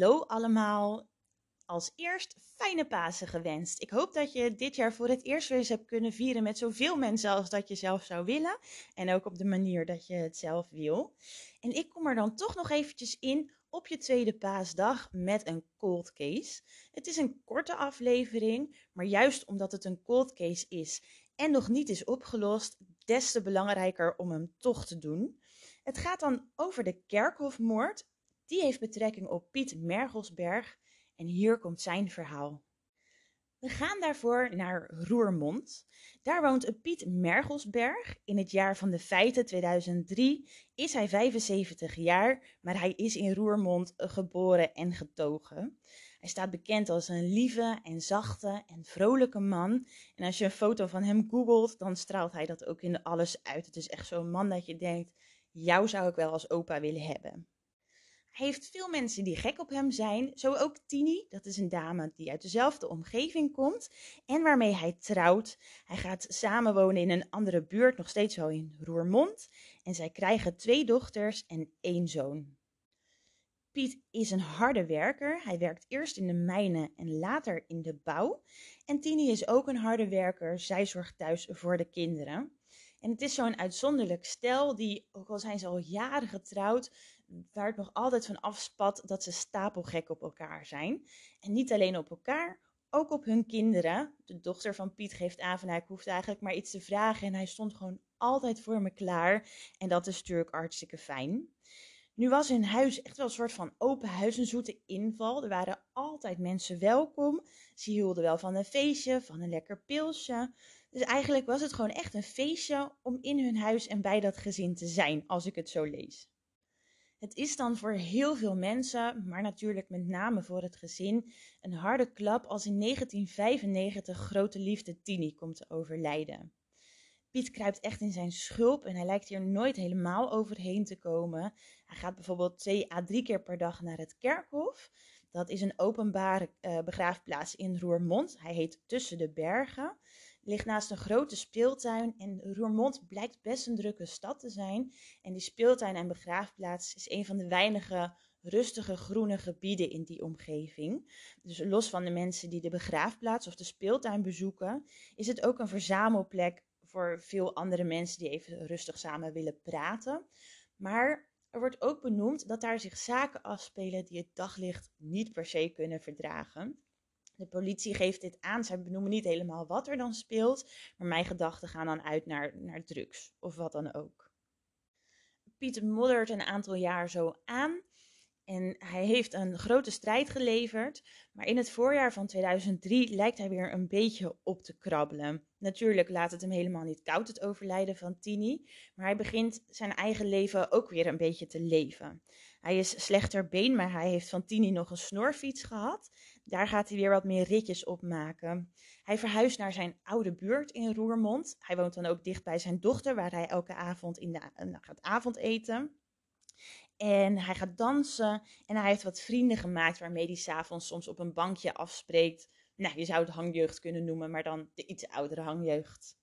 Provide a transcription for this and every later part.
Hallo allemaal. Als eerst fijne Pasen gewenst. Ik hoop dat je dit jaar voor het eerst weer eens hebt kunnen vieren met zoveel mensen als dat je zelf zou willen. En ook op de manier dat je het zelf wil. En ik kom er dan toch nog eventjes in op je tweede paasdag met een cold case. Het is een korte aflevering, maar juist omdat het een cold case is en nog niet is opgelost, des te belangrijker om hem toch te doen. Het gaat dan over de kerkhofmoord die heeft betrekking op Piet Mergelsberg en hier komt zijn verhaal. We gaan daarvoor naar Roermond. Daar woont Piet Mergelsberg. In het jaar van de feiten 2003 is hij 75 jaar, maar hij is in Roermond geboren en getogen. Hij staat bekend als een lieve en zachte en vrolijke man. En als je een foto van hem googelt, dan straalt hij dat ook in alles uit. Het is echt zo'n man dat je denkt, jou zou ik wel als opa willen hebben. Heeft veel mensen die gek op hem zijn. Zo ook Tini, dat is een dame die uit dezelfde omgeving komt en waarmee hij trouwt. Hij gaat samenwonen in een andere buurt, nog steeds wel in Roermond. En zij krijgen twee dochters en één zoon. Piet is een harde werker. Hij werkt eerst in de mijnen en later in de bouw. En Tini is ook een harde werker. Zij zorgt thuis voor de kinderen. En het is zo'n uitzonderlijk stel die, ook al zijn ze al jaren getrouwd, waar het nog altijd van afspat dat ze stapelgek op elkaar zijn. En niet alleen op elkaar, ook op hun kinderen. De dochter van Piet geeft aan van hij hoeft eigenlijk maar iets te vragen en hij stond gewoon altijd voor me klaar. En dat is natuurlijk hartstikke fijn. Nu was hun huis echt wel een soort van open huis, een zoete inval. Er waren altijd mensen welkom. Ze hielden wel van een feestje, van een lekker pilsje. Dus eigenlijk was het gewoon echt een feestje om in hun huis en bij dat gezin te zijn, als ik het zo lees. Het is dan voor heel veel mensen, maar natuurlijk met name voor het gezin, een harde klap als in 1995 grote liefde Tini komt te overlijden. Piet kruipt echt in zijn schulp en hij lijkt hier nooit helemaal overheen te komen. Hij gaat bijvoorbeeld twee à drie keer per dag naar het kerkhof. Dat is een openbare uh, begraafplaats in Roermond. Hij heet Tussen de Bergen ligt naast een grote speeltuin en Roermond blijkt best een drukke stad te zijn. En die speeltuin en begraafplaats is een van de weinige rustige groene gebieden in die omgeving. Dus los van de mensen die de begraafplaats of de speeltuin bezoeken, is het ook een verzamelplek voor veel andere mensen die even rustig samen willen praten. Maar er wordt ook benoemd dat daar zich zaken afspelen die het daglicht niet per se kunnen verdragen. De politie geeft dit aan. Zij benoemen niet helemaal wat er dan speelt. Maar mijn gedachten gaan dan uit naar, naar drugs of wat dan ook. Piet moddert een aantal jaar zo aan. En hij heeft een grote strijd geleverd. Maar in het voorjaar van 2003 lijkt hij weer een beetje op te krabbelen. Natuurlijk laat het hem helemaal niet koud, het overlijden van Tini. Maar hij begint zijn eigen leven ook weer een beetje te leven. Hij is slechter been, maar hij heeft van Tini nog een snorfiets gehad. Daar gaat hij weer wat meer ritjes op maken. Hij verhuist naar zijn oude buurt in Roermond. Hij woont dan ook dicht bij zijn dochter, waar hij elke avond in de, uh, gaat avondeten. En hij gaat dansen en hij heeft wat vrienden gemaakt waarmee hij s'avonds soms op een bankje afspreekt. Nou, je zou het hangjeugd kunnen noemen, maar dan de iets oudere hangjeugd.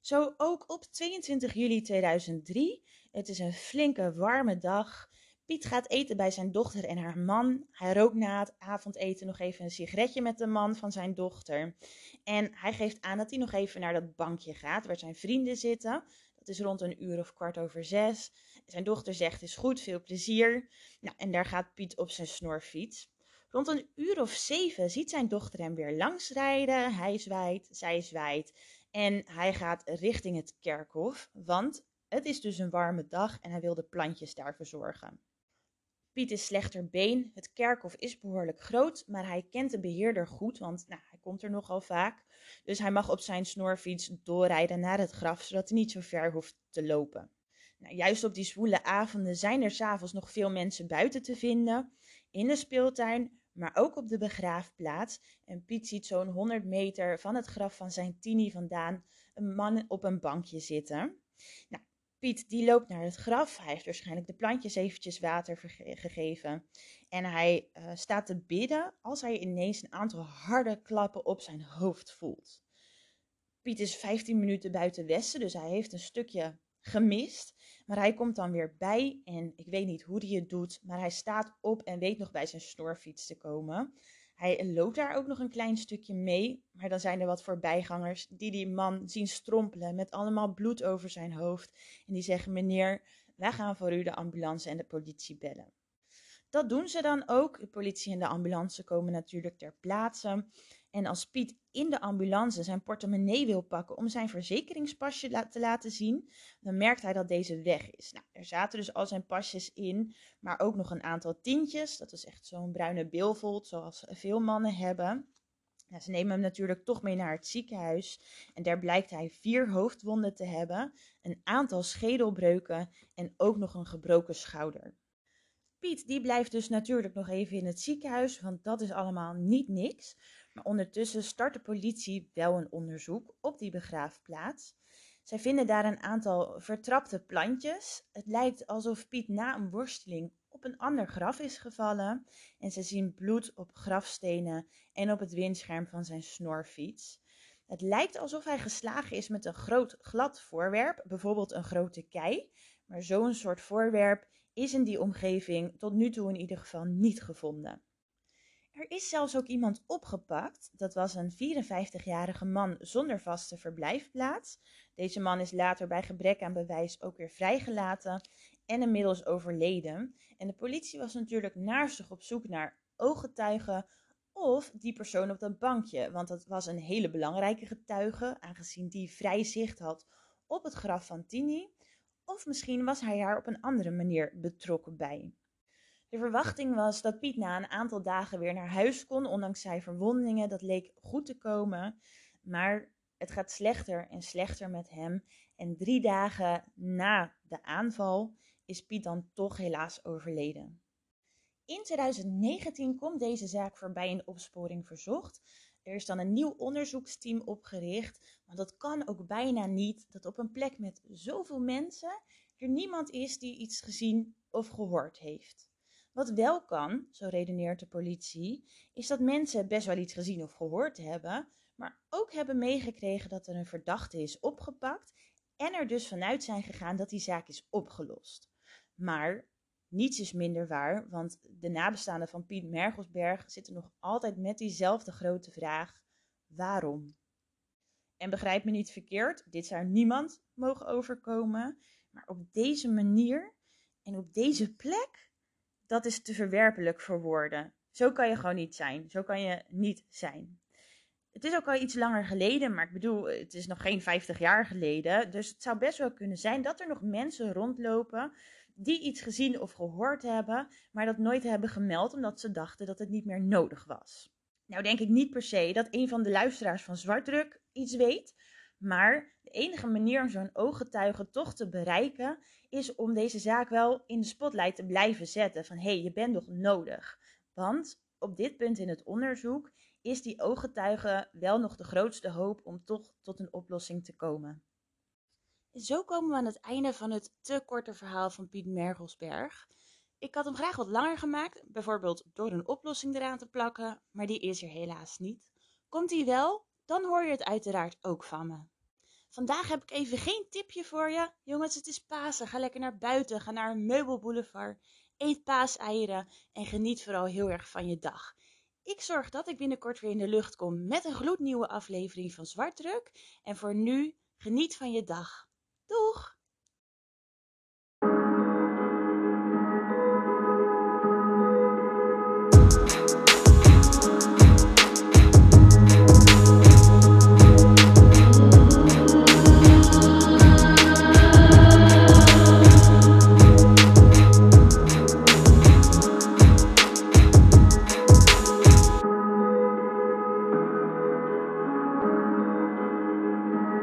Zo ook op 22 juli 2003. Het is een flinke warme dag. Piet gaat eten bij zijn dochter en haar man. Hij rookt na het avondeten nog even een sigaretje met de man van zijn dochter. En hij geeft aan dat hij nog even naar dat bankje gaat waar zijn vrienden zitten. Dat is rond een uur of kwart over zes. Zijn dochter zegt: Is goed, veel plezier. Nou, en daar gaat Piet op zijn snorfiets. Rond een uur of zeven ziet zijn dochter hem weer langsrijden. Hij zwaait, zij zwaait. En hij gaat richting het kerkhof, want het is dus een warme dag en hij wil de plantjes daar verzorgen. Piet is slechter been. Het kerkhof is behoorlijk groot, maar hij kent de beheerder goed, want nou, hij komt er nogal vaak. Dus hij mag op zijn snorfiets doorrijden naar het graf, zodat hij niet zo ver hoeft te lopen. Nou, juist op die zwoele avonden zijn er s'avonds nog veel mensen buiten te vinden. In de speeltuin, maar ook op de begraafplaats. En Piet ziet zo'n 100 meter van het graf van zijn tini vandaan een man op een bankje zitten. Nou, Piet die loopt naar het graf. Hij heeft waarschijnlijk de plantjes eventjes water gegeven. En hij uh, staat te bidden als hij ineens een aantal harde klappen op zijn hoofd voelt. Piet is 15 minuten buiten Westen, dus hij heeft een stukje gemist. Maar hij komt dan weer bij en ik weet niet hoe hij het doet, maar hij staat op en weet nog bij zijn snorfiets te komen. Hij loopt daar ook nog een klein stukje mee, maar dan zijn er wat voorbijgangers die die man zien strompelen met allemaal bloed over zijn hoofd. En die zeggen: Meneer, wij gaan voor u de ambulance en de politie bellen. Dat doen ze dan ook. De politie en de ambulance komen natuurlijk ter plaatse. En als Piet in de ambulance zijn portemonnee wil pakken om zijn verzekeringspasje te laten zien, dan merkt hij dat deze weg is. Nou, er zaten dus al zijn pasjes in, maar ook nog een aantal tientjes. Dat is echt zo'n bruine bilvold, zoals veel mannen hebben. Ze nemen hem natuurlijk toch mee naar het ziekenhuis. En daar blijkt hij vier hoofdwonden te hebben, een aantal schedelbreuken en ook nog een gebroken schouder. Piet die blijft dus natuurlijk nog even in het ziekenhuis, want dat is allemaal niet niks. Maar ondertussen start de politie wel een onderzoek op die begraafplaats. Zij vinden daar een aantal vertrapte plantjes. Het lijkt alsof Piet na een worsteling op een ander graf is gevallen. En ze zien bloed op grafstenen en op het windscherm van zijn snorfiets. Het lijkt alsof hij geslagen is met een groot glad voorwerp, bijvoorbeeld een grote kei. Maar zo'n soort voorwerp is in die omgeving tot nu toe in ieder geval niet gevonden. Er is zelfs ook iemand opgepakt. Dat was een 54-jarige man zonder vaste verblijfplaats. Deze man is later bij gebrek aan bewijs ook weer vrijgelaten en inmiddels overleden. En de politie was natuurlijk naarstig op zoek naar ooggetuigen of die persoon op dat bankje. Want dat was een hele belangrijke getuige, aangezien die vrij zicht had op het graf van Tini. Of misschien was hij daar op een andere manier betrokken bij. De verwachting was dat Piet na een aantal dagen weer naar huis kon, ondanks zijn verwondingen. Dat leek goed te komen, maar het gaat slechter en slechter met hem. En drie dagen na de aanval is Piet dan toch helaas overleden. In 2019 komt deze zaak voorbij in opsporing verzocht. Er is dan een nieuw onderzoeksteam opgericht, want dat kan ook bijna niet dat op een plek met zoveel mensen er niemand is die iets gezien of gehoord heeft. Wat wel kan, zo redeneert de politie, is dat mensen best wel iets gezien of gehoord hebben, maar ook hebben meegekregen dat er een verdachte is opgepakt en er dus vanuit zijn gegaan dat die zaak is opgelost. Maar niets is minder waar, want de nabestaanden van Piet Mergelsberg zitten nog altijd met diezelfde grote vraag: waarom? En begrijp me niet verkeerd, dit zou niemand mogen overkomen, maar op deze manier en op deze plek dat is te verwerpelijk voor woorden. Zo kan je gewoon niet zijn. Zo kan je niet zijn. Het is ook al iets langer geleden, maar ik bedoel, het is nog geen 50 jaar geleden. Dus het zou best wel kunnen zijn dat er nog mensen rondlopen die iets gezien of gehoord hebben, maar dat nooit hebben gemeld omdat ze dachten dat het niet meer nodig was. Nou denk ik niet per se dat een van de luisteraars van Zwartdruk iets weet, maar de enige manier om zo'n ooggetuige toch te bereiken is om deze zaak wel in de spotlight te blijven zetten. Van hé, hey, je bent nog nodig. Want op dit punt in het onderzoek is die ooggetuige wel nog de grootste hoop om toch tot een oplossing te komen. Zo komen we aan het einde van het te korte verhaal van Piet Mergelsberg. Ik had hem graag wat langer gemaakt, bijvoorbeeld door een oplossing eraan te plakken, maar die is er helaas niet. Komt die wel, dan hoor je het uiteraard ook van me. Vandaag heb ik even geen tipje voor je. Jongens, het is Pasen. Ga lekker naar buiten. Ga naar een meubelboulevard. Eet paaseieren en geniet vooral heel erg van je dag. Ik zorg dat ik binnenkort weer in de lucht kom met een gloednieuwe aflevering van Zwartdruk. En voor nu, geniet van je dag. Doeg!